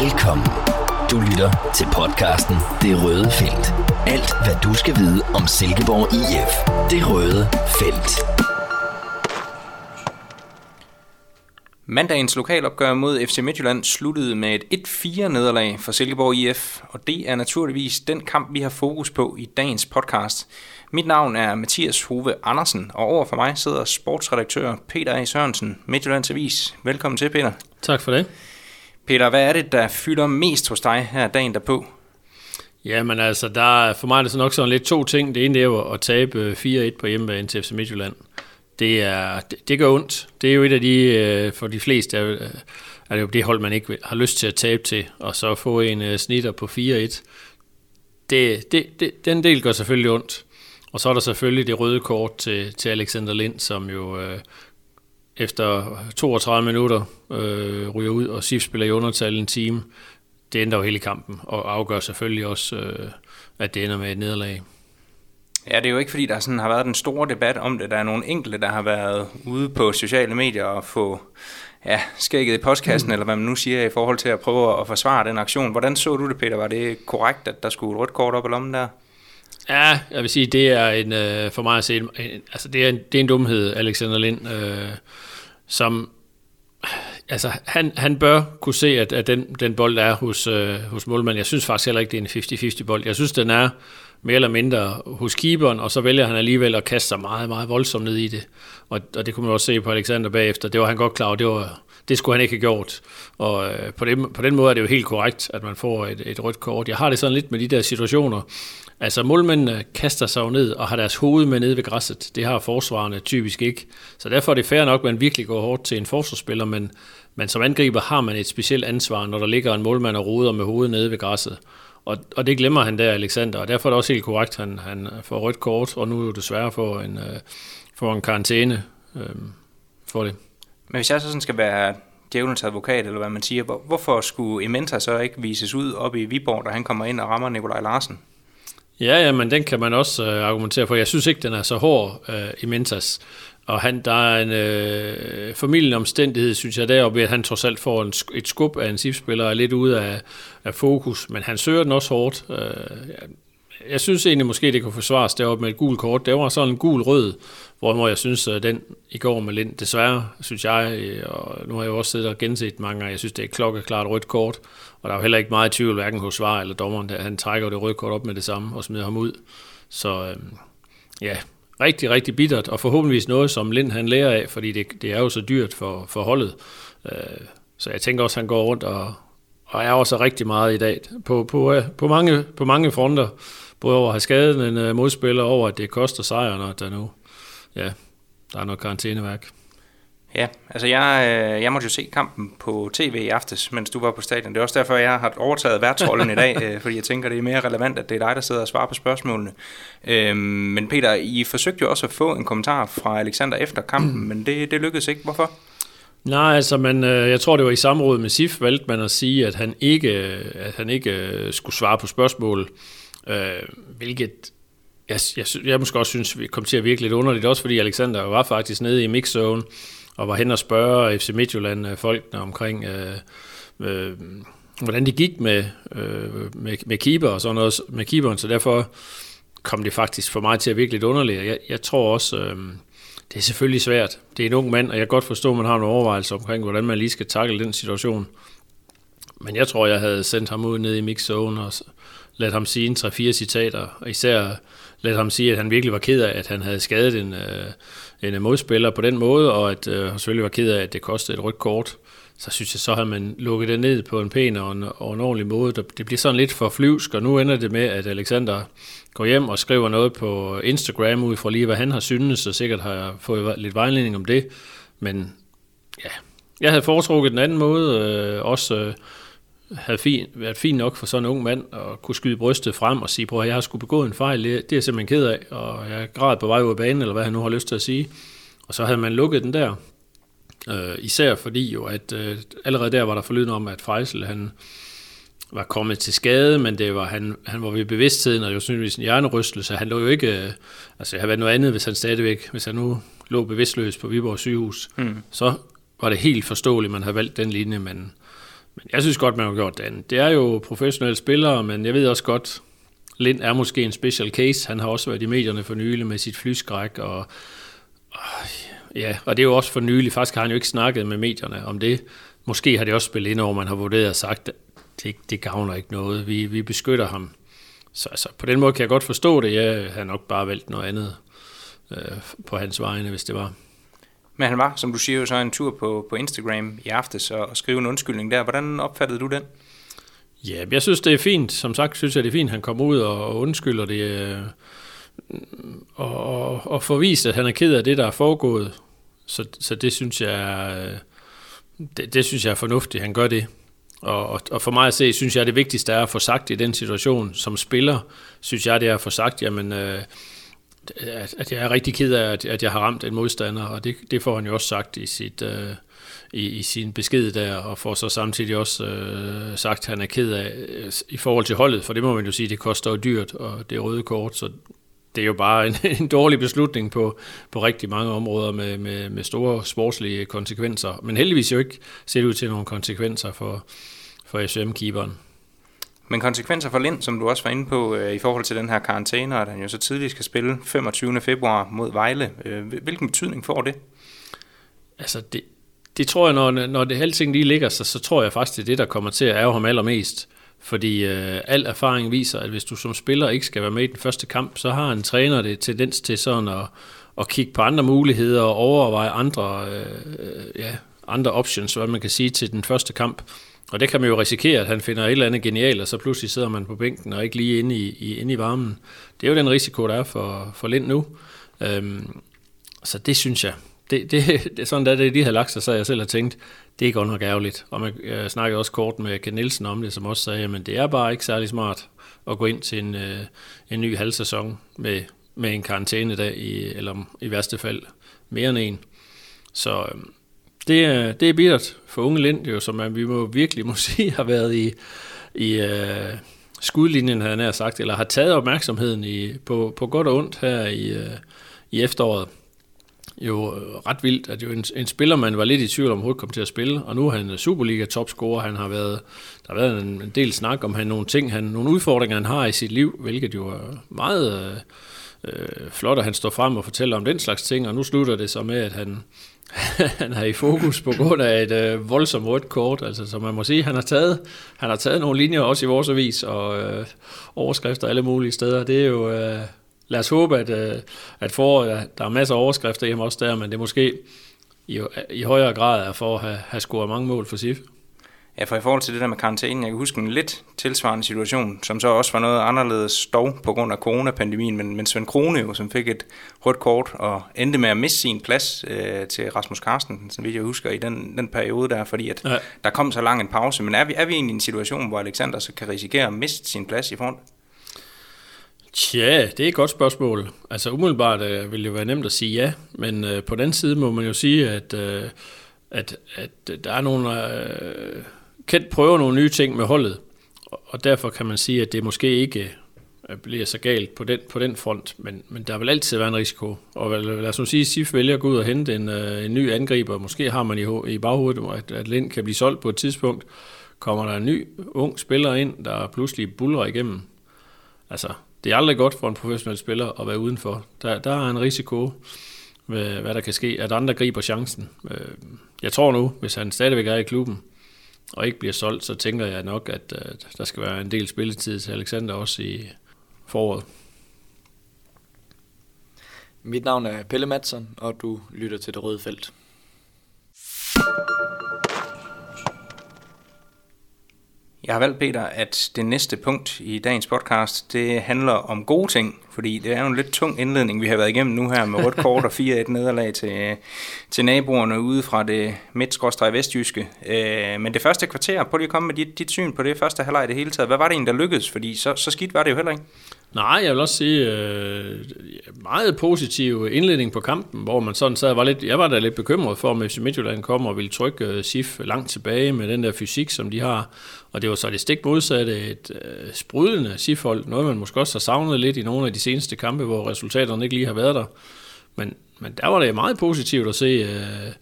Velkommen. Du lytter til podcasten Det Røde Felt. Alt, hvad du skal vide om Silkeborg IF. Det Røde Felt. Mandagens lokalopgør mod FC Midtjylland sluttede med et 1-4 nederlag for Silkeborg IF, og det er naturligvis den kamp, vi har fokus på i dagens podcast. Mit navn er Mathias Hove Andersen, og over for mig sidder sportsredaktør Peter A. Sørensen, Midtjyllands Avis. Velkommen til, Peter. Tak for det. Peter, hvad er det, der fylder mest hos dig her dagen derpå? Jamen altså, der er, for mig er det så nok sådan lidt to ting. Det ene det er jo at tabe øh, 4-1 på hjemmebane til FC Midtjylland. Det, er, det, det gør ondt. Det er jo et af de, øh, for de fleste, er, er det jo det hold, man ikke har lyst til at tabe til, og så få en øh, snitter på 4-1. Det, det, det, den del gør selvfølgelig ondt. Og så er der selvfølgelig det røde kort til, til Alexander Lind, som jo øh, efter 32 minutter øh, ryger ud, og SIF spiller i undertal en time. Det ændrer jo hele kampen, og afgør selvfølgelig også, øh, at det ender med et nederlag. Ja, det er jo ikke fordi, der sådan har været den store debat om det. Der er nogle enkelte, der har været ude på sociale medier og få ja, skægget i postkassen, mm. eller hvad man nu siger, i forhold til at prøve at forsvare den aktion. Hvordan så du det, Peter? Var det korrekt, at der skulle et rødt kort op i lommen der? Ja, jeg vil sige, det er en, øh, for mig at se, en, altså det er en, det er en dumhed, Alexander Lind, øh, som, altså han, han bør kunne se, at, at den, den bold er hos, øh, hos målmanden. Jeg synes faktisk heller ikke, det er en 50-50 bold. Jeg synes, den er mere eller mindre hos keeperen, og så vælger han alligevel at kaste sig meget, meget voldsomt ned i det. Og, og det kunne man også se på Alexander bagefter. Det var han godt klar over, det, var, det skulle han ikke have gjort. Og øh, på, den, på den måde er det jo helt korrekt, at man får et, et rødt kort. Jeg har det sådan lidt med de der situationer, Altså målmændene kaster sig jo ned og har deres hoved med nede ved græsset. Det har forsvarerne typisk ikke. Så derfor er det fair nok, at man virkelig går hårdt til en forsvarsspiller, men, men som angriber har man et specielt ansvar, når der ligger en målmand og roder med hovedet nede ved græsset. Og, og det glemmer han der, Alexander, og derfor er det også helt korrekt, at han, han får rødt kort, og nu er det desværre for en, øh, for en karantæne øh, for det. Men hvis jeg så sådan skal være djævelens advokat, eller hvad man siger, hvor, hvorfor skulle Ementa så ikke vises ud op i Viborg, da han kommer ind og rammer Nikolaj Larsen? Ja, ja, men den kan man også øh, argumentere for. Jeg synes ikke, den er så hård øh, i Mentas. Og han, der er en øh, familien omstændighed, synes jeg, deroppe, at han trods alt får en, et skub af en SIF-spiller, er lidt ude af, af fokus, men han søger den også hårdt. Øh, jeg synes egentlig måske, det kunne forsvares deroppe med et gul kort. Det var sådan en gul-rød, hvor jeg synes, at den i går med Lind, desværre, synes jeg, øh, og nu har jeg jo også siddet og genset mange gange, jeg synes, det er et klokkeklart rødt kort, og der er jo heller ikke meget tvivl, hverken hos Svar eller dommeren, der han trækker det røde kort op med det samme og smider ham ud. Så øh, ja, rigtig, rigtig bittert, og forhåbentligvis noget, som Lind han lærer af, fordi det, det er jo så dyrt for, for holdet. Øh, så jeg tænker også, at han går rundt og, og er også rigtig meget i dag på, på, øh, på, mange, på mange fronter. Både over at have skadet en øh, modspiller, over at det koster sejren, og at der nu ja, der er noget karantæneværk. Ja, altså jeg, øh, jeg måtte jo se kampen på tv i aftes, mens du var på stadion. Det er også derfor, jeg har overtaget værtsrollen i dag, øh, fordi jeg tænker, det er mere relevant, at det er dig, der sidder og svarer på spørgsmålene. Øhm, men Peter, I forsøgte jo også at få en kommentar fra Alexander efter kampen, mm. men det, det lykkedes ikke. Hvorfor? Nej, altså man, jeg tror det var i samråd med SIF, valgte man at sige, at han ikke, at han ikke skulle svare på spørgsmål, øh, hvilket jeg, jeg, jeg måske også synes, vi kom til at virke lidt underligt, også fordi Alexander var faktisk nede i mixzone, og var hen og spørge FC Midtjylland øh, folkene omkring, øh, øh, hvordan det gik med, øh, med, med keeper og sådan noget, med keeperen, så derfor kom det faktisk for mig til at virke lidt underligt. Jeg, jeg tror også, øh, det er selvfølgelig svært. Det er en ung mand, og jeg kan godt forstå, at man har nogle overvejelser omkring, hvordan man lige skal takle den situation. Men jeg tror, jeg havde sendt ham ud ned i mixzone og ladt ham sige en 3-4 citater, og især ladt ham sige, at han virkelig var ked af, at han havde skadet en, øh, en modspiller på den måde, og at øh, han selvfølgelig var ked af, at det kostede et rødt kort. Så synes jeg, så har man lukket det ned på en pæn og en, og en ordentlig måde. Det bliver sådan lidt for flyvsk, og nu ender det med, at Alexander går hjem og skriver noget på Instagram ud fra lige, hvad han har synes, og sikkert har jeg fået lidt vejledning om det. Men ja, jeg havde foretrukket den anden måde, øh, også øh, havde fin, været fint nok for sådan en ung mand at kunne skyde brystet frem og sige, at jeg har skulle begået en fejl, det, er jeg simpelthen ked af, og jeg grad på vej ud af banen, eller hvad han nu har lyst til at sige. Og så havde man lukket den der, øh, især fordi jo, at øh, allerede der var der forlyden om, at Feisel, han var kommet til skade, men det var, han, han var ved bevidstheden, og det var synligvis en hjernerystelse. Han lå jo ikke, øh, altså det havde været noget andet, hvis han stadigvæk, hvis han nu lå bevidstløs på Viborg sygehus, mm. så var det helt forståeligt, man havde valgt den linje, men men jeg synes godt, man har gjort det andet. Det er jo professionelle spillere, men jeg ved også godt, Lind er måske en special case. Han har også været i medierne for nylig med sit flyskræk, og, og ja, og det er jo også for nylig. Faktisk har han jo ikke snakket med medierne om det. Måske har det også spillet ind over, man har vurderet og sagt, at det, det gavner ikke noget. Vi, vi beskytter ham. Så altså, på den måde kan jeg godt forstå det. Jeg har nok bare valgt noget andet øh, på hans vegne, hvis det var. Men han var, som du siger, jo så en tur på, på Instagram i aftes og, og skrive en undskyldning der. Hvordan opfattede du den? Ja, jeg synes, det er fint. Som sagt, synes jeg, det er fint, han kommer ud og undskylder det. Øh, og, og, og får vist, at han er ked af det, der er foregået. Så, så det synes jeg øh, det, det synes jeg er fornuftigt, han gør det. Og, og, og for mig at se, synes jeg, det vigtigste er at få sagt i den situation som spiller, synes jeg, det er at få sagt, jamen, øh, at, at jeg er rigtig ked af, at, at jeg har ramt en modstander, og det, det får han jo også sagt i sit... Øh, i, i sin besked der, og får så samtidig også øh, sagt, at han er ked af øh, i forhold til holdet, for det må man jo sige, det koster jo dyrt, og det er røde kort, så det er jo bare en, en dårlig beslutning på, på rigtig mange områder med, med, med store sportslige konsekvenser. Men heldigvis jo ikke ser det ud til nogle konsekvenser for, for SM-keeperen. Men konsekvenser for Lind, som du også var inde på, øh, i forhold til den her karantæne, at han jo så tidligt skal spille 25. februar mod Vejle. Øh, hvilken betydning får det? Altså, det, det tror jeg, når, når det alting lige ligger sig, så tror jeg faktisk, det er det, der kommer til at ærge ham allermest. Fordi øh, al erfaring viser, at hvis du som spiller ikke skal være med i den første kamp, så har en træner det tendens til sådan at, at kigge på andre muligheder og overveje andre, øh, øh ja, andre options, hvad man kan sige til den første kamp. Og det kan man jo risikere, at han finder et eller andet genialt, og så pludselig sidder man på bænken og ikke lige inde i, i, inde i varmen. Det er jo den risiko, der er for, for Lind nu. Øhm, så det synes jeg, det, det, det, sådan da det lige havde lagt sig, så jeg selv har tænkt, det er godt nok ærgerligt. Og man, jeg snakkede også kort med Ken Nielsen om det, som også sagde, at det er bare ikke særlig smart at gå ind til en, øh, en ny halvsæson med, med en karantænedag, i, eller i værste fald mere end en. Så øh, det, er, det er bittert for unge Lind, jo, som man, vi må virkelig må sige har været i, i uh, skudlinjen, havde han sagt, eller har taget opmærksomheden i, på, på godt og ondt her i, uh, i efteråret. Jo øh, ret vildt, at jo en, en spiller, man var lidt i tvivl om, overhovedet kom til at spille, og nu er han Superliga-topscorer, han har været, der har været en, en del snak om han nogle ting, han, nogle udfordringer, han har i sit liv, hvilket jo er meget øh, øh, flot, at han står frem og fortæller om den slags ting, og nu slutter det så med, at han, han er i fokus på grund af et øh, voldsomt rødt kort, altså så man må sige, han har taget, han har taget nogle linjer også i vores avis, og øh, overskrifter alle mulige steder, det er jo... Øh, lad os håbe, at, øh, at for, øh, der er masser af overskrifter hjemme også der, men det er måske i, øh, i højere grad er for at have, have scoret mange mål for SIF. Ja, for i forhold til det der med karantænen, jeg kan huske en lidt tilsvarende situation, som så også var noget anderledes dog på grund af coronapandemien, men, men Svend Krone jo, som fik et rødt kort og endte med at miste sin plads øh, til Rasmus Karsten, som jeg husker, i den, den periode der, fordi at ja. der kom så lang en pause. Men er vi, er vi egentlig i en situation, hvor Alexander så kan risikere at miste sin plads i front? Tja, det er et godt spørgsmål. Altså umiddelbart øh, vil det være nemt at sige ja, men øh, på den side må man jo sige, at, øh, at, at der er nogle... Øh, Kent prøver nogle nye ting med holdet, og derfor kan man sige, at det måske ikke øh, bliver så galt på den, på den front, men, men der vil altid være en risiko. Og lad os nu sige, at SIF vælger at gå ud og hente en, øh, en ny angriber. Måske har man i, i baghovedet, at, at Lind kan blive solgt på et tidspunkt. Kommer der en ny ung spiller ind, der pludselig buller igennem. Altså, det er aldrig godt for en professionel spiller at være udenfor. Der, der er en risiko ved, hvad der kan ske, at andre griber chancen. Øh, jeg tror nu, hvis han stadigvæk er i klubben, og ikke bliver solgt, så tænker jeg nok, at, øh, der skal være en del spilletid til Alexander også i foråret. Mit navn er Pelle Madsen, og du lytter til Det Røde Felt. Jeg har valgt, Peter, at det næste punkt i dagens podcast, det handler om gode ting, fordi det er jo en lidt tung indledning, vi har været igennem nu her med rødt kort og 4-1 nederlag til, til naboerne ude fra det midt vestjyske. Øh, men det første kvarter, prøv lige at komme med dit, dit syn på det første halvleg i det hele taget. Hvad var det egentlig, der lykkedes? Fordi så, så skidt var det jo heller ikke. Nej, jeg vil også sige øh, meget positiv indledning på kampen, hvor man sådan sad, var lidt, jeg var da lidt bekymret for, om FC Midtjylland kommer og ville trykke øh, SIF langt tilbage med den der fysik, som de har. Og det var så det stik modsatte, et øh, sprudlende SIF-hold, noget man måske også har savnet lidt i nogle af de seneste kampe, hvor resultaterne ikke lige har været der. Men, men der var det meget positivt at se, øh,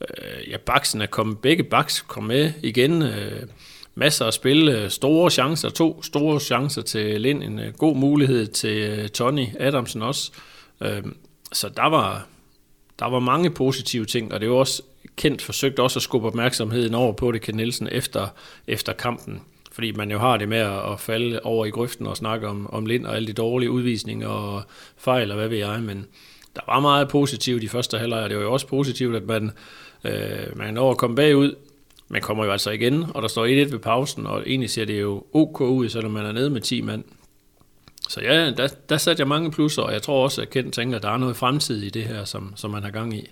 Øh, ja, baksen er kommet, begge baks kom med igen. Øh, masser af spil, øh, store chancer, to store chancer til Lind, en øh, god mulighed til øh, Tony Adamsen også. Øhm, så der var, der var mange positive ting, og det var også kendt forsøgt også at skubbe opmærksomheden over på det, Ken Nielsen, efter, efter kampen. Fordi man jo har det med at falde over i grøften og snakke om, om Lind og alle de dårlige udvisninger og fejl og hvad ved jeg, men der var meget positivt i første halvleg, og det var jo også positivt, at man, øh, man når at komme bagud, man kommer jo altså igen, og der står 1-1 ved pausen, og egentlig ser det jo ok ud, selvom man er nede med 10 mand. Så ja, der, der satte jeg mange plusser, og jeg tror også, at Kent tænker, at der er noget fremtid i det her, som, som man har gang i.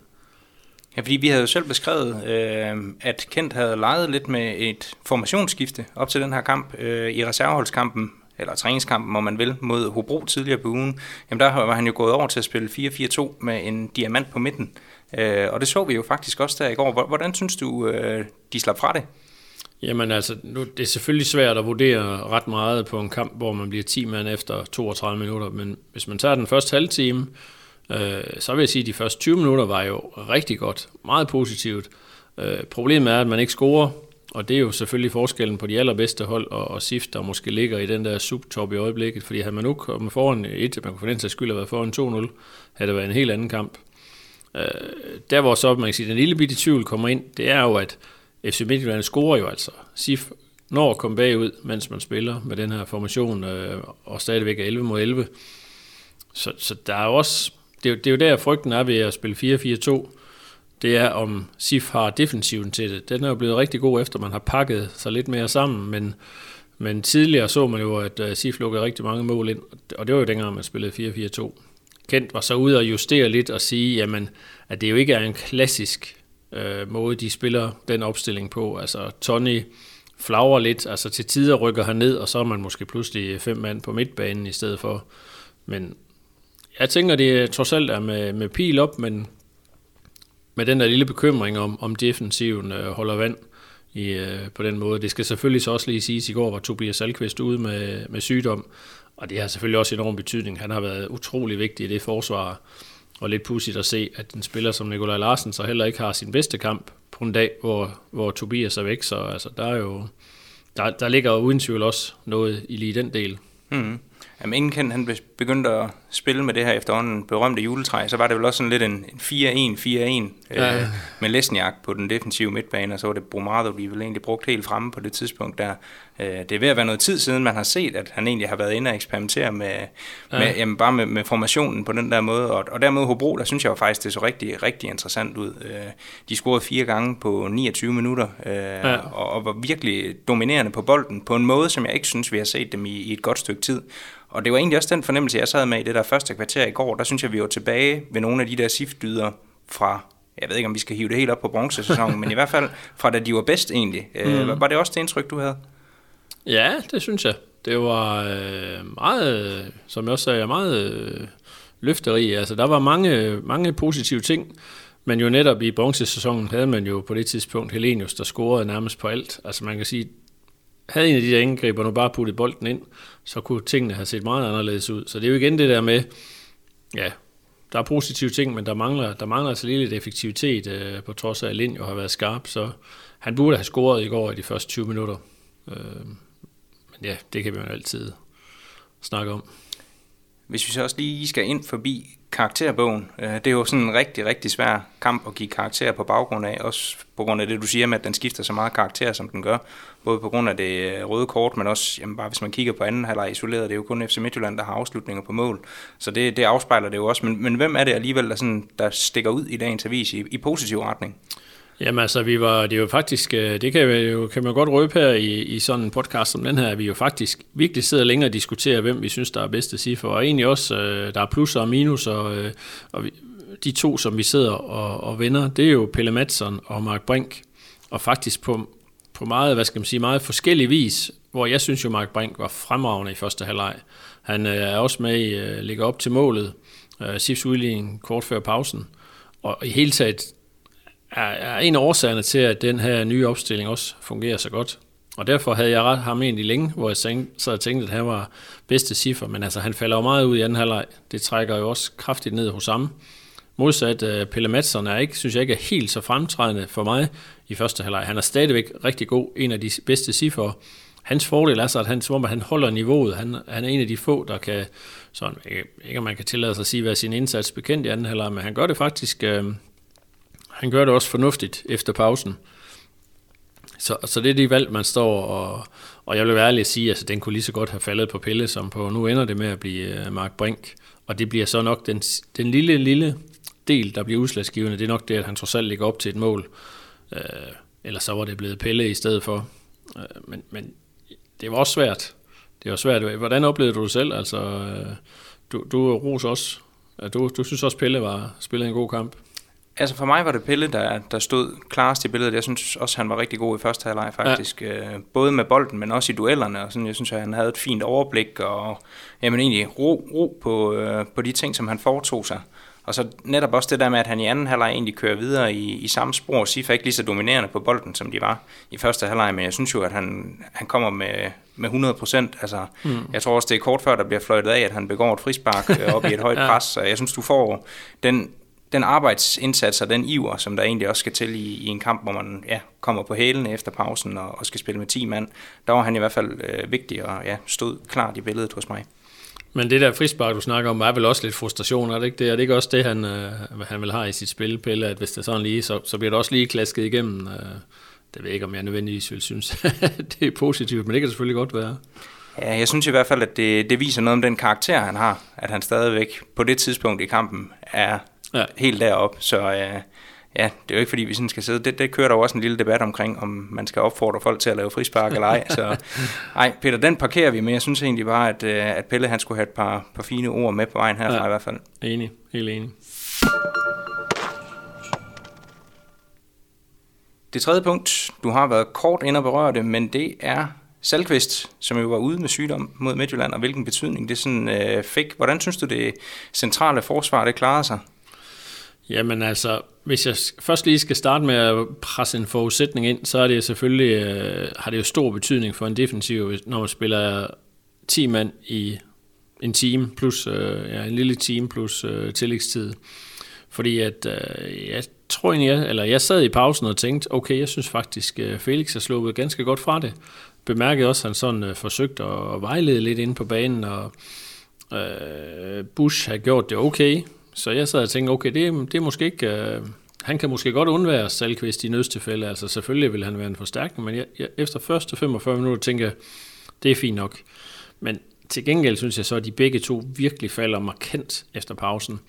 Ja, fordi vi havde jo selv beskrevet, øh, at Kent havde leget lidt med et formationsskifte op til den her kamp øh, i reserveholdskampen, eller træningskampen, må man vil, mod Hobro tidligere på ugen. Jamen der var han jo gået over til at spille 4-4-2 med en diamant på midten. Øh, og det så vi jo faktisk også der i går. Hvordan synes du, øh, de slap fra det? Jamen altså, nu, det er selvfølgelig svært at vurdere ret meget på en kamp, hvor man bliver 10 mand efter 32 minutter, men hvis man tager den første halve time, øh, så vil jeg sige, at de første 20 minutter var jo rigtig godt, meget positivt. Øh, problemet er, at man ikke scorer, og det er jo selvfølgelig forskellen på de allerbedste hold og, og SIF, der måske ligger i den der subtop i øjeblikket, fordi havde man nu kommet foran et, man kunne for den sags skyld have været foran 2-0, havde det været en helt anden kamp. Øh, der hvor så, man kan sige, den lille bitte tvivl kommer ind, det er jo, at FC Midtjylland scorer jo altså. SIF når at komme bagud, mens man spiller med den her formation, øh, og stadigvæk er 11 mod 11. Så, så der er også, det er, det er jo der frygten er ved at spille 4-4-2, det er om SIF har defensiven til det. Den er jo blevet rigtig god efter, man har pakket sig lidt mere sammen, men, men tidligere så man jo, at øh, SIF lukkede rigtig mange mål ind, og det var jo dengang, man spillede 4-4-2. Kent var så ude og justere lidt og sige, jamen, at det jo ikke er en klassisk øh, måde, de spiller den opstilling på. Altså, Tony flager lidt, altså til tider rykker han ned, og så er man måske pludselig fem mand på midtbanen i stedet for. Men jeg tænker, det trods alt er med, med pil op, men med den der lille bekymring om, om defensiven øh, holder vand i, øh, på den måde. Det skal selvfølgelig så også lige siges, i går var Tobias Salkvist ude med, med sygdom, og det har selvfølgelig også enorm betydning. Han har været utrolig vigtig i det forsvar, og lidt pudsigt at se, at en spiller som Nikolaj Larsen så heller ikke har sin bedste kamp på en dag, hvor, hvor Tobias er væk. Så altså, der, er jo, der, der ligger uden tvivl også noget i lige den del. Mm. Jamen, inden han begyndte at spille med det her efterhånden berømte juletræ, så var det vel også sådan lidt en, en 4-1, 4-1 ja. øh, med Lesniak på den defensive midtbane, og så var det Brumado, de vel egentlig brugt helt fremme på det tidspunkt der. Øh, det er ved at være noget tid siden, man har set, at han egentlig har været inde og eksperimentere med, ja. med jamen, bare med, med formationen på den der måde, og, og dermed Hobro, der synes jeg jo faktisk, det så rigtig, rigtig interessant ud. Øh, de scorede fire gange på 29 minutter, øh, ja. og, og var virkelig dominerende på bolden, på en måde, som jeg ikke synes, vi har set dem i, i et godt stykke tid. Og det var egentlig også den fornemmelse, jeg sad med i det der første kvarter i går. Der synes jeg, vi var tilbage ved nogle af de der siftdyder fra jeg ved ikke, om vi skal hive det helt op på bronzesæsonen, men i hvert fald fra da de var bedst egentlig. Øh, mm. Var det også det indtryk, du havde? Ja, det synes jeg. Det var øh, meget, som jeg også sagde, meget øh, løfterig. Altså, der var mange, mange positive ting, men jo netop i bronzesæsonen havde man jo på det tidspunkt Helenius, der scorede nærmest på alt. Altså man kan sige, havde en af de der indgriber nu bare puttet bolden ind, så kunne tingene have set meget anderledes ud. Så det er jo igen det der med, ja, der er positive ting, men der mangler, der mangler altså lidt effektivitet, øh, på trods af, at Lind jo har været skarp, så han burde have scoret i går i de første 20 minutter. Øh, men ja, det kan vi jo altid snakke om. Hvis vi så også lige skal ind forbi karakterbogen. Øh, det er jo sådan en rigtig, rigtig svær kamp at give karakter på baggrund af, også på grund af det, du siger med, at den skifter så meget karakter, som den gør. Både på grund af det øh, røde kort, men også jamen bare hvis man kigger på anden halvleg isoleret, det er jo kun FC Midtjylland, der har afslutninger på mål. Så det, det afspejler det jo også. Men, men hvem er det alligevel, der, sådan, der stikker ud i dagens avis i, i positiv retning? Jamen altså, vi var, det er jo faktisk, øh, det kan, jo, kan man godt røbe her i, i sådan en podcast som den her, at vi jo faktisk virkelig sidder længere og diskuterer, hvem vi synes, der er bedste cifre, og egentlig også, øh, der er plusser og minus, og, øh, og vi, de to, som vi sidder og, og vender, det er jo Pelle Madsen og Mark Brink, og faktisk på, på meget, hvad skal man sige, meget forskellig vis, hvor jeg synes jo, Mark Brink var fremragende i første halvleg. Han er også med i, ligger op til målet, Sifs udligning kort før pausen, og i hele taget er, er en af årsagerne til, at den her nye opstilling også fungerer så godt. Og derfor havde jeg ret ham egentlig længe, hvor jeg tænkte, så jeg tænkte, at han var bedste cifre, men altså han falder jo meget ud i anden halvleg. Det trækker jo også kraftigt ned hos ham. Modsat uh, Pelle Madsen er ikke, synes jeg ikke er helt så fremtrædende for mig i første halvleg. Han er stadigvæk rigtig god, en af de bedste cifre. Hans fordel er så, at han, som om, at han holder niveauet. Han, han er en af de få, der kan, sådan, ikke, ikke om man kan tillade sig at sige, hvad sin indsats bekendt i anden halvleg, men han gør det faktisk, uh, han gør det også fornuftigt efter pausen. Så, så det er de valg, man står, og, og jeg vil være ærlig at sige, at altså, den kunne lige så godt have faldet på Pelle, som på nu ender det med at blive øh, Mark Brink. Og det bliver så nok den, den lille, lille del, der bliver udslagsgivende, det er nok det, at han trods alt ligger op til et mål. Øh, eller så var det blevet Pelle i stedet for. Øh, men, men det var også svært. Det var svært. Hvordan oplevede du det selv? Altså, øh, du, du roser også. Du, du synes også, Pelle var spillede en god kamp. Altså for mig var det Pelle, der, der stod klarest i billedet. Jeg synes også, han var rigtig god i første halvleg faktisk. Ja. Øh, både med bolden, men også i duellerne. Og sådan, jeg synes, at han havde et fint overblik og jamen, egentlig ro, ro på, øh, på de ting, som han foretog sig. Og så netop også det der med, at han i anden halvleg egentlig kører videre i, i samme spor. Sifa ikke lige så dominerende på bolden, som de var i første halvleg, men jeg synes jo, at han, han kommer med, med 100 procent. Altså, mm. Jeg tror også, det er kort før, der bliver fløjtet af, at han begår et frispark øh, op i et højt ja. pres. Så jeg synes, du får den, den arbejdsindsats og den iver, som der egentlig også skal til i, i en kamp, hvor man ja, kommer på hælene efter pausen og, og skal spille med 10 mand, der var han i hvert fald øh, vigtig og ja, stod klart i billedet hos mig. Men det der frispark, du snakker om, er vel også lidt frustration, er det ikke det? Er det ikke også det, han, øh, han vil have i sit spil, Pelle, at hvis det er sådan lige, så, så bliver det også lige klasket igennem? Øh, det ved jeg ikke, om jeg nødvendigvis vil synes, det er positivt, men det kan selvfølgelig godt være. Ja, jeg synes i hvert fald, at det, det viser noget om den karakter, han har. At han stadigvæk på det tidspunkt i kampen er ja. helt derop. Så øh, ja, det er jo ikke fordi, vi sådan skal sidde. Det, det kører der jo også en lille debat omkring, om man skal opfordre folk til at lave frispark eller ej. Så nej, Peter, den parkerer vi, men jeg synes egentlig bare, at, øh, at Pelle han skulle have et par, par fine ord med på vejen herfra ja. i hvert fald. Enig, helt enig. Det tredje punkt, du har været kort ind og berørt det, men det er Salkvist, som jo var ude med sygdom mod Midtjylland, og hvilken betydning det sådan øh, fik. Hvordan synes du, det centrale forsvar det klarede sig? Jamen altså, hvis jeg først lige skal starte med at presse en forudsætning ind, så er det selvfølgelig, øh, har det jo stor betydning for en defensiv, når man spiller 10 mand i en time, plus øh, ja, en lille time plus øh, tillægstid. Fordi at, øh, jeg tror egentlig, jeg, eller jeg sad i pausen og tænkte, okay, jeg synes faktisk, øh, Felix har sluppet ganske godt fra det. Bemærkede også, at han sådan øh, forsøgte at, at vejlede lidt ind på banen, og øh, Bush har gjort det okay. Så jeg sad og tænkte, okay, det, det er måske ikke... Øh, han kan måske godt undvære Salkvist i nødstilfælde, altså selvfølgelig vil han være en forstærkning, men jeg, jeg, efter første 45 minutter tænker jeg, det er fint nok. Men til gengæld synes jeg så, at de begge to virkelig falder markant efter pausen.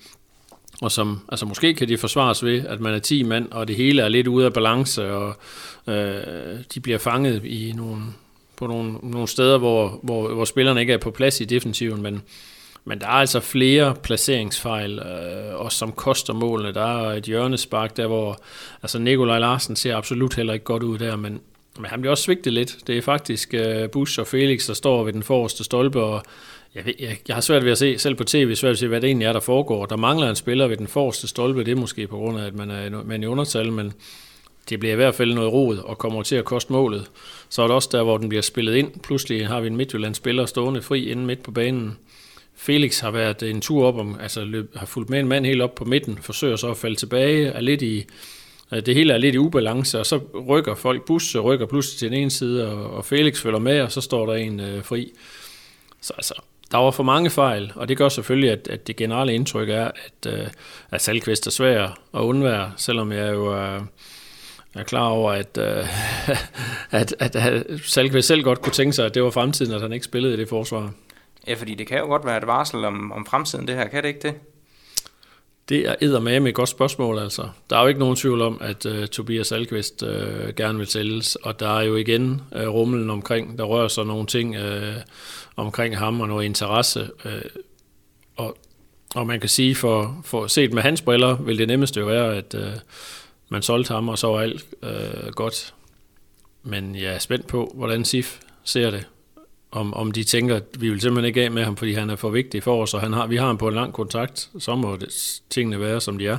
Og som, altså måske kan det forsvares ved, at man er 10 mand, og det hele er lidt ude af balance, og øh, de bliver fanget i nogle, på nogle, nogle steder, hvor, hvor, hvor spillerne ikke er på plads i defensiven, men men der er altså flere placeringsfejl, øh, også som koster målene. Der er et hjørnespark der, hvor altså Nikolaj Larsen ser absolut heller ikke godt ud der, men, men han bliver også svigtet lidt. Det er faktisk øh, Bush og Felix, der står ved den forreste stolpe, og jeg, ved, jeg, jeg har svært ved at se, selv på tv, svært ved at se, hvad det egentlig er, der foregår. Der mangler en spiller ved den forreste stolpe, det er måske på grund af, at man er, man er i undertal, men det bliver i hvert fald noget rod og kommer til at koste målet. Så er det også der, hvor den bliver spillet ind. Pludselig har vi en Midtjylland-spiller stående fri inde midt på banen. Felix har været en tur op, om, altså løb, har fulgt med en mand helt op på midten, forsøger så at falde tilbage, er lidt i, øh, det hele er lidt i ubalance, og så rykker folk bus, rykker pludselig til den ene side, og, og Felix følger med, og så står der en øh, fri. Så altså, der var for mange fejl, og det gør selvfølgelig, at, at det generelle indtryk er, at, øh, at Salkvist er svær at undvære, selvom jeg jo er, er klar over, at, øh, at, at, at Salkvist selv godt kunne tænke sig, at det var fremtiden, at han ikke spillede i det forsvar. Ja, fordi det kan jo godt være et varsel om, om fremtiden, det her. Kan det ikke det? Det er med et godt spørgsmål, altså. Der er jo ikke nogen tvivl om, at uh, Tobias Alkvist uh, gerne vil sælges, og der er jo igen uh, rumlen omkring, der rører sig nogle ting uh, omkring ham og noget interesse. Uh, og, og man kan sige, for, for set med hans briller, vil det nemmeste jo være, at uh, man solgte ham, og så var alt uh, godt. Men jeg er spændt på, hvordan SIF ser det om, om de tænker, at vi vil simpelthen ikke af med ham, fordi han er for vigtig for os, og han har, vi har ham på en lang kontakt, så må det, tingene være, som de er.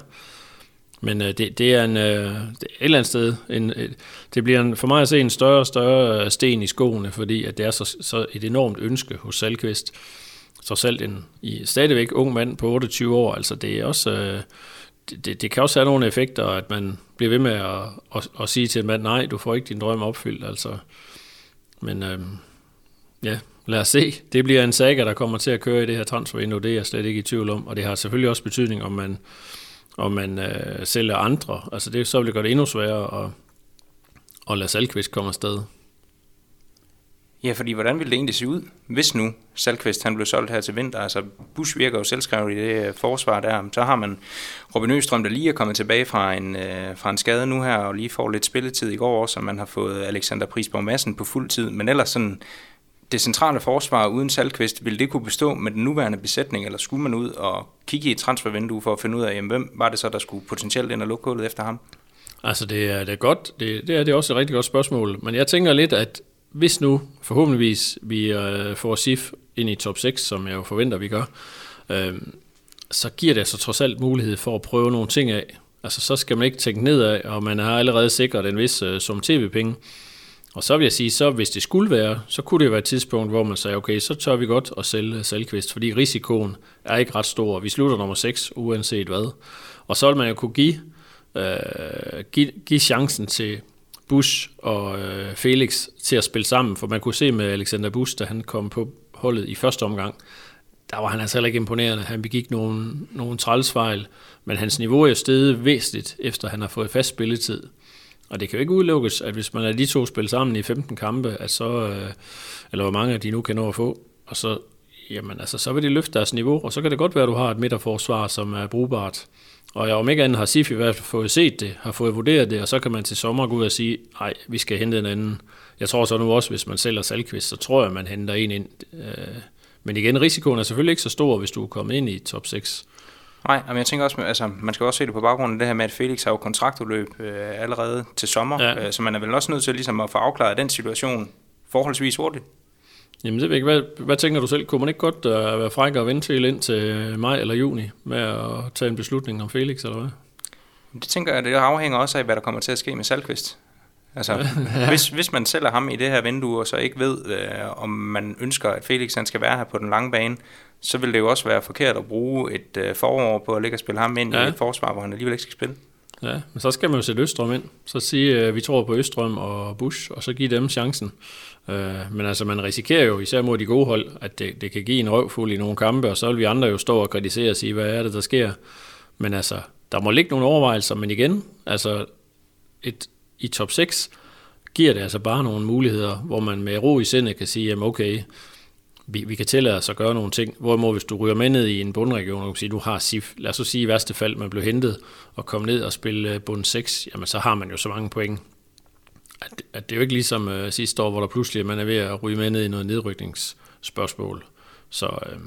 Men øh, det, det er en, øh, det er et eller andet sted, en, et, det bliver en, for mig at se en større og større øh, sten i skoene, fordi at det er så, så et enormt ønske hos Salkvist. Så selv en i, stadigvæk ung mand på 28 år, altså det er også, øh, det, det, det kan også have nogle effekter, at man bliver ved med at, at, at sige til en mand, nej, du får ikke din drøm opfyldt. Altså. Men øh, ja, lad os se. Det bliver en saga, der kommer til at køre i det her transfervindue, det er jeg slet ikke i tvivl om. Og det har selvfølgelig også betydning, om man, om man øh, sælger andre. Altså det, så vil det gøre det endnu sværere at, at lade Salkvist komme afsted. Ja, fordi hvordan ville det egentlig se ud, hvis nu Salkvist han blev solgt her til vinter? Altså, Bush virker jo selvskrevet i det øh, forsvar der. Så har man Robin Østrøm, der lige er kommet tilbage fra en, øh, fra en skade nu her, og lige får lidt spilletid i går også, og man har fået Alexander Prisborg Madsen på fuld tid. Men ellers sådan, det centrale forsvar uden Salkvist, ville det kunne bestå med den nuværende besætning, eller skulle man ud og kigge i et transfervindue for at finde ud af, jamen, hvem var det så, der skulle potentielt ind og lukke hullet efter ham? Altså, det er, det er godt. Det, det, er, det er også et rigtig godt spørgsmål. Men jeg tænker lidt, at hvis nu forhåbentligvis vi øh, får SIF ind i top 6, som jeg jo forventer, vi gør, øh, så giver det altså trods alt mulighed for at prøve nogle ting af. Altså så skal man ikke tænke nedad, og man har allerede sikret en vis øh, som tv-penge. Og så vil jeg sige, så hvis det skulle være, så kunne det være et tidspunkt, hvor man sagde, okay, så tør vi godt at sælge Salkvist, fordi risikoen er ikke ret stor. Vi slutter nummer 6, uanset hvad. Og så vil man jo kunne give, øh, give, give chancen til Bush og øh, Felix til at spille sammen, for man kunne se med Alexander Bush, da han kom på holdet i første omgang, der var han altså heller ikke imponerende. Han begik nogle, nogle trælsfejl, men hans niveau er jo steget væsentligt, efter han har fået fast spilletid. Og det kan jo ikke udelukkes, at hvis man lader de to spille sammen i 15 kampe, at så, øh, eller hvor mange af de nu kan nå at få, og så, jamen, altså, så vil de løfte deres niveau, og så kan det godt være, at du har et midterforsvar, som er brugbart. Og om ikke andet har SIF i hvert fald fået set det, har fået vurderet det, og så kan man til sommer gå ud og sige, nej, vi skal hente en anden. Jeg tror så nu også, hvis man sælger Salkvist, så tror jeg, man henter en ind. Øh, men igen, risikoen er selvfølgelig ikke så stor, hvis du er kommet ind i top 6. Nej, men jeg tænker også, altså, man skal også se det på baggrund af det her med, at Felix har jo kontraktudløb øh, allerede til sommer, ja. øh, så man er vel også nødt til ligesom at få afklaret den situation forholdsvis hurtigt. Jamen det ved jeg ikke. Hvad, hvad tænker du selv? Kunne man ikke godt uh, være fræk og vente til ind til maj eller juni med at tage en beslutning om Felix, eller hvad? Det tænker jeg, det afhænger også af, hvad der kommer til at ske med Salkvist. Altså, ja. hvis, hvis man sælger ham i det her vindue, og så ikke ved, øh, om man ønsker, at Felix han skal være her på den lange bane, så vil det jo også være forkert at bruge et øh, forår på at ligge og spille ham ind ja. i et forsvar, hvor han alligevel ikke skal spille. Ja, men så skal man jo sætte Østrøm ind. Så sige, at øh, vi tror på Østrøm og Bush, og så give dem chancen. Øh, men altså, man risikerer jo, især mod de gode hold, at det, det kan give en røvfuld i nogle kampe, og så vil vi andre jo stå og kritisere og sige, hvad er det, der sker. Men altså, der må ligge nogle overvejelser, men igen, altså, et, i top 6 giver det altså bare nogle muligheder, hvor man med ro i sindet kan sige, jamen okay, vi, vi kan tillade os at gøre nogle ting. Hvorimod hvis du ryger med ned i en bundregion, og sige, du har SIF, lad os så sige i værste fald, man blev hentet og kom ned og spille øh, bund 6, jamen så har man jo så mange point. At, at det er jo ikke ligesom uh, sidste år, hvor der pludselig man er ved at ryge med ned i noget nedrykningsspørgsmål. Så uh,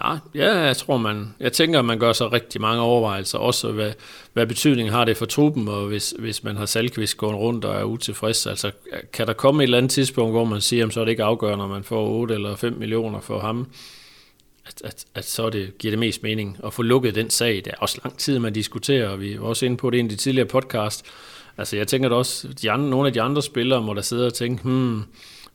Nej, ja, jeg tror, man, jeg tænker, at man gør sig rigtig mange overvejelser, også hvad, hvad betydning har det for truppen, og hvis, hvis man har Salkvist gået rundt og er utilfreds, altså kan der komme et eller andet tidspunkt, hvor man siger, at så er det ikke afgørende, om man får 8 eller 5 millioner for ham, at, at, at så det, giver det mest mening at få lukket den sag. Det er også lang tid, man diskuterer, og vi var også inde på det i de tidligere podcast. Altså jeg tænker da også, de andre, nogle af de andre spillere må der sidde og tænke, hmm,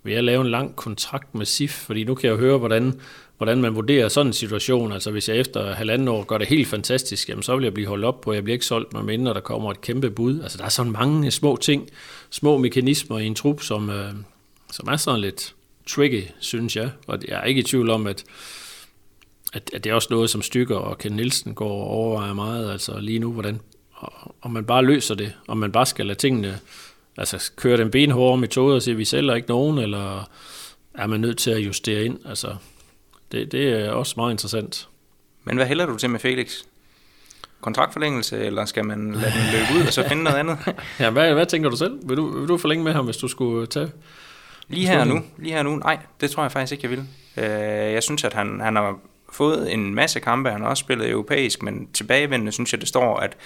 vil jeg lave en lang kontrakt med SIF? Fordi nu kan jeg jo høre, hvordan hvordan man vurderer sådan en situation. Altså hvis jeg efter halvanden år gør det helt fantastisk, jamen så vil jeg blive holdt op på, jeg bliver ikke solgt, med mindre der kommer et kæmpe bud. Altså der er sådan mange små ting, små mekanismer i en trup, som, øh, som er sådan lidt tricky, synes jeg. Og jeg er ikke i tvivl om, at, at, at det er også noget, som Stykker og Ken Nielsen går og overvejer meget, altså lige nu, hvordan, om man bare løser det, om man bare skal lade tingene, altså køre den benhårde metode og sige, at vi sælger ikke nogen, eller er man nødt til at justere ind, altså det, det er også meget interessant. Men hvad hælder du til med Felix? Kontraktforlængelse, eller skal man lade den løbe ud og så finde noget andet? ja, hvad, hvad tænker du selv? Vil du, vil du forlænge med ham, hvis du skulle tage? Lige her nu, lige her nu, nej, det tror jeg faktisk ikke, jeg vil. Øh, jeg synes, at han, han har fået en masse kampe, han har også spillet europæisk, men tilbagevendende synes jeg, det står, at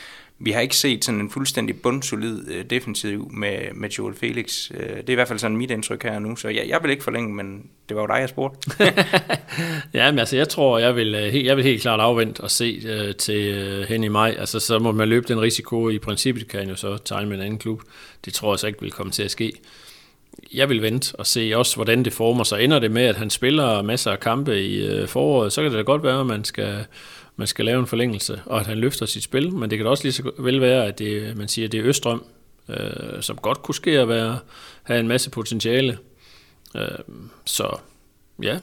vi har ikke set sådan en fuldstændig bundsolid øh, defensiv med, med Joel Felix. Øh, det er i hvert fald sådan mit indtryk her nu, så jeg, jeg vil ikke forlænge, men det var jo dig, jeg spurgte. ja, men altså jeg tror, jeg vil, øh, jeg vil helt klart afvente og se øh, til øh, hen i maj. Altså så må man løbe den risiko. I princippet kan jo så tegne med en anden klub. Det tror jeg så ikke vil komme til at ske jeg vil vente og se også, hvordan det former sig. Ender det med, at han spiller masser af kampe i øh, foråret, så kan det da godt være, at man skal, man skal lave en forlængelse, og at han løfter sit spil, men det kan da også lige så vel være, at det, man siger, at det er Østrøm, øh, som godt kunne ske at være, have en masse potentiale. Øh, så ja,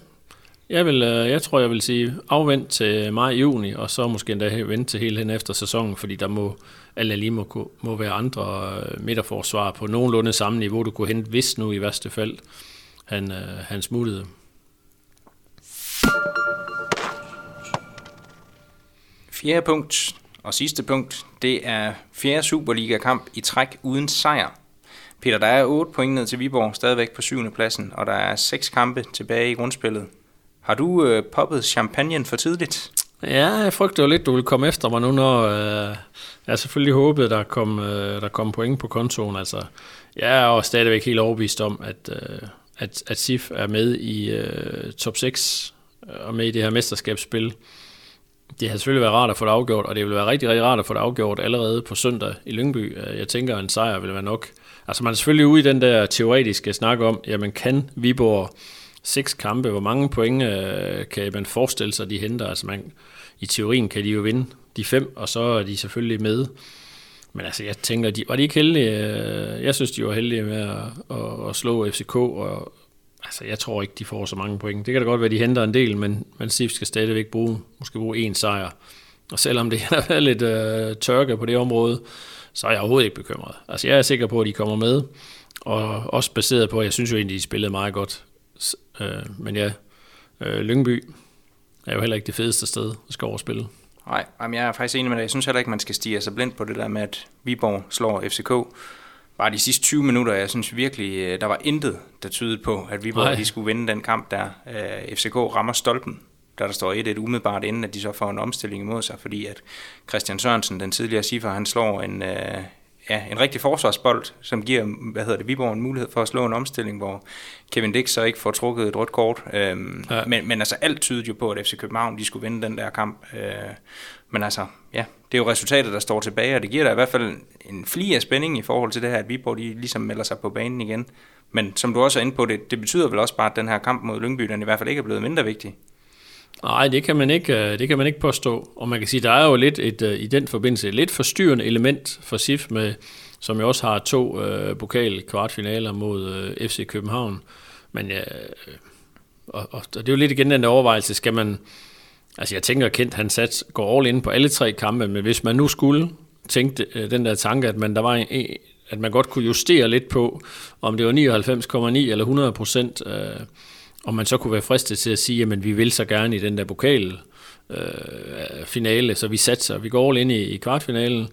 jeg, vil, øh, jeg tror, jeg vil sige afvent til maj-juni, og så måske endda vente til hele hen efter sæsonen, fordi der må alle lige må, må være andre øh, midterforsvar på nogenlunde samme niveau, du kunne hente, hvis nu i værste fald han, øh, han smuttede. Fjerde punkt og sidste punkt, det er fjerde Superliga-kamp i træk uden sejr. Peter, der er 8 point ned til Viborg, stadigvæk på syvende pladsen, og der er seks kampe tilbage i grundspillet. Har du øh, poppet champagne for tidligt? Ja, jeg frygter jo lidt, du vil komme efter mig nu, når øh, jeg selvfølgelig håbede, der kom, øh, der kom point på kontoen. Altså, jeg er jo stadigvæk helt overbevist om, at, øh, at, at SIF er med i øh, top 6 øh, og med i det her mesterskabsspil. Det har selvfølgelig været rart at få det afgjort, og det vil være rigtig, rigtig rart at få det afgjort allerede på søndag i Lyngby. Øh, jeg tænker, at en sejr vil være nok. Altså man er selvfølgelig ude i den der teoretiske snak om, jamen kan Viborg seks kampe, hvor mange point øh, kan man forestille sig, de henter? Altså man, i teorien kan de jo vinde de fem, og så er de selvfølgelig med. Men altså, jeg tænker, de, var de ikke heldige? Øh, jeg synes, de var heldige med at, at, at slå FCK, og altså, jeg tror ikke, de får så mange point. Det kan da godt være, de henter en del, men, men SIF skal stadigvæk bruge, måske bruge én sejr. Og selvom det har været lidt øh, tørke på det område, så er jeg overhovedet ikke bekymret. Altså, jeg er sikker på, at de kommer med, og også baseret på, at jeg synes jo egentlig, de spillede meget godt. Uh, men ja, uh, Lyngby er jo heller ikke det fedeste sted at skal overspille. Nej, jeg er faktisk enig med dig. Jeg synes heller ikke, man skal stige sig blind på det der med, at Viborg slår FCK bare de sidste 20 minutter, jeg synes virkelig, øh, der var intet, der tydede på, at Viborg de skulle vinde den kamp der. Øh, FCK rammer stolpen, da der står 1-1 umiddelbart inden, at de så får en omstilling imod sig, fordi at Christian Sørensen, den tidligere cifre, han slår en, øh, ja, en rigtig forsvarsbold, som giver hvad hedder det, Viborg en mulighed for at slå en omstilling, hvor Kevin Dix så ikke får trukket et rødt kort. Øhm, ja. men, men altså alt tydede jo på, at FC København de skulle vinde den der kamp. Øh, men altså, ja, det er jo resultatet, der står tilbage, og det giver da i hvert fald en fli af spænding i forhold til det her, at Viborg de ligesom melder sig på banen igen. Men som du også er inde på, det, det betyder vel også bare, at den her kamp mod Lyngby, den i hvert fald ikke er blevet mindre vigtig. Nej, det kan man ikke, øh, det kan man ikke påstå. Og man kan sige, der er jo lidt et, øh, i den forbindelse et lidt forstyrrende element for SIF, med, som jo også har to øh, pokal kvartfinaler mod øh, FC København. Men øh, ja, og, og, det er jo lidt igen den der overvejelse, skal man, altså jeg tænker, Kent han sat, går all in på alle tre kampe, men hvis man nu skulle tænke den der tanke, at man, der var en, at man godt kunne justere lidt på, om det var 99,9 eller 100 procent, øh, og man så kunne være fristet til at sige, at vi vil så gerne i den der pokal øh, finale, så vi satser, vi går all ind i, i kvartfinalen,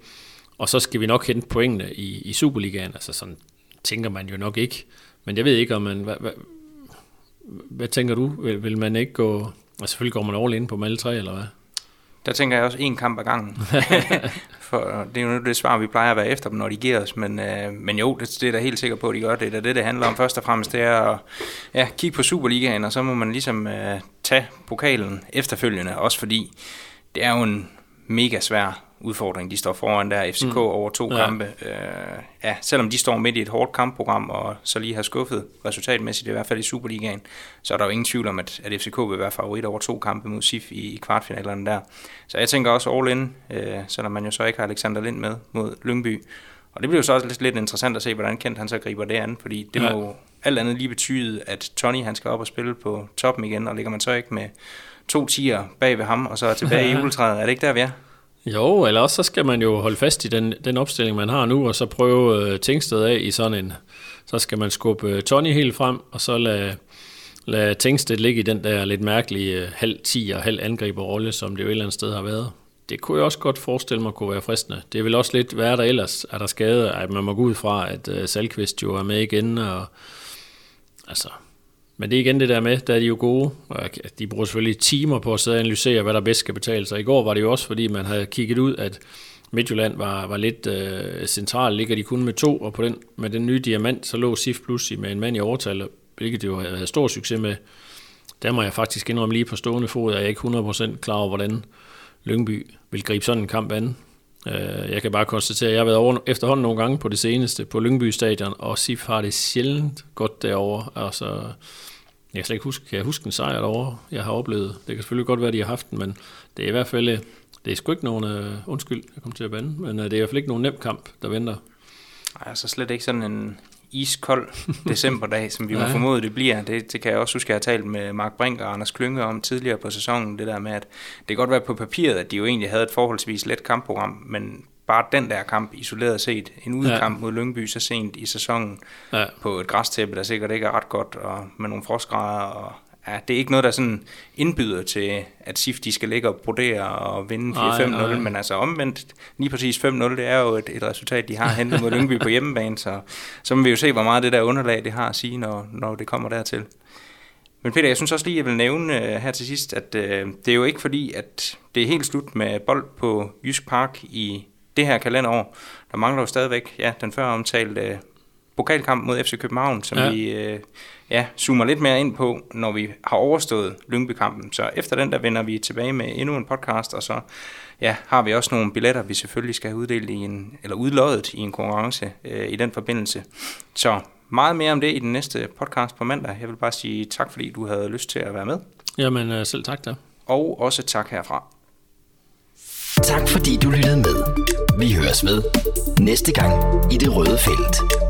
og så skal vi nok hente pointene i, i Superligaen. Altså sådan tænker man jo nok ikke. Men jeg ved ikke, om man... Hvad, hvad, hvad tænker du? Vil, vil man ikke gå... Altså selvfølgelig går man all ind på alle tre, eller hvad? Der tænker jeg også en kamp ad gangen. For det er jo det svar, vi plejer at være efter dem, når de giver os. Men, øh, men jo, det, det er da helt sikker på, at de gør det. Det er det, det handler om først og fremmest. Det er at ja, kigge på Superligaen, og så må man ligesom øh, tage pokalen efterfølgende. Også fordi det er jo en mega svær udfordring, de står foran der. FCK mm. over to ja. kampe. Øh, ja, selvom de står midt i et hårdt kampprogram, og så lige har skuffet resultatmæssigt, i hvert fald i Superligaen, så er der jo ingen tvivl om, at, at FCK vil være favorit over to kampe mod SIF i, i kvartfinalerne der. Så jeg tænker også all in, øh, selvom man jo så ikke har Alexander Lind med mod Lyngby. Og det bliver jo så også lidt, lidt interessant at se, hvordan Kent han så griber det an, fordi det ja. må alt andet lige betyde, at Tony han skal op og spille på toppen igen, og ligger man så ikke med to tiger bag ved ham, og så er tilbage i juletræet. Er det ikke der, vi er? Jo, eller også så skal man jo holde fast i den, den opstilling, man har nu, og så prøve øh, Tingsted af i sådan en... Så skal man skubbe øh, Tony helt frem, og så lade, lade Tingsted ligge i den der lidt mærkelige øh, halv 10 og halv angriberrolle, som det jo et eller andet sted har været. Det kunne jeg også godt forestille mig kunne være fristende. Det vil også lidt være der ellers. Er der skade? At man må gå ud fra, at øh, Salkvist jo er med igen, og altså, men det er igen det der med, der er de jo gode, og de bruger selvfølgelig timer på at sidde og analysere, hvad der bedst skal betale sig. I går var det jo også, fordi man havde kigget ud, at Midtjylland var, var lidt øh, central, ligger de kun med to, og på den, med den nye diamant, så lå SIF Plus med en mand i overtal, hvilket jo havde stor succes med. Der må jeg faktisk indrømme lige på stående fod, at jeg er ikke 100% klar over, hvordan Lyngby vil gribe sådan en kamp an. Øh, jeg kan bare konstatere, at jeg har været over efterhånden nogle gange på det seneste på Lyngby Stadion, og SIF har det sjældent godt derovre. Altså, Jeg kan slet ikke huske, kan jeg huske en sejr derovre, jeg har oplevet. Det kan selvfølgelig godt være, at de har haft den, men det er i hvert fald, det er sgu ikke nogen, uh, undskyld, jeg kom til at bande, men uh, det er i hvert fald ikke nogen nem kamp, der venter. Nej, altså slet ikke sådan en iskold decemberdag, som vi må formode, det bliver. Det, det kan jeg også huske, at jeg har talt med Mark Brink og Anders Klynge om tidligere på sæsonen, det der med, at det kan godt være på papiret, at de jo egentlig havde et forholdsvis let kampprogram, men bare den der kamp isoleret set, en udkamp ja. mod Lyngby så sent i sæsonen, ja. på et græstæppe, der sikkert ikke er ret godt, og med nogle frostgrader, og ja, det er ikke noget, der sådan indbyder til, at SIF de skal ligge og brodere og vinde 4-5-0, men altså omvendt, lige præcis 5-0, det er jo et, et resultat, de har hentet mod Lyngby på hjemmebane, så, så må vi jo se, hvor meget det der underlag, det har at sige, når, når det kommer dertil. Men Peter, jeg synes også lige, jeg vil nævne uh, her til sidst, at uh, det er jo ikke fordi, at det er helt slut med bold på Jysk Park i det her kalenderår. Der mangler jo stadigvæk ja, den før omtalte pokalkamp mod FC København, som ja. vi uh, ja, zoomer lidt mere ind på, når vi har overstået Lyngby-kampen. Så efter den, der vender vi tilbage med endnu en podcast, og så ja, har vi også nogle billetter, vi selvfølgelig skal have uddelt i en, eller udloddet i en konkurrence uh, i den forbindelse. Så meget mere om det i den næste podcast på mandag. Jeg vil bare sige tak, fordi du havde lyst til at være med. Jamen selv tak da. Og også tak herfra. Tak fordi du lyttede med. Vi høres ved næste gang i det røde felt.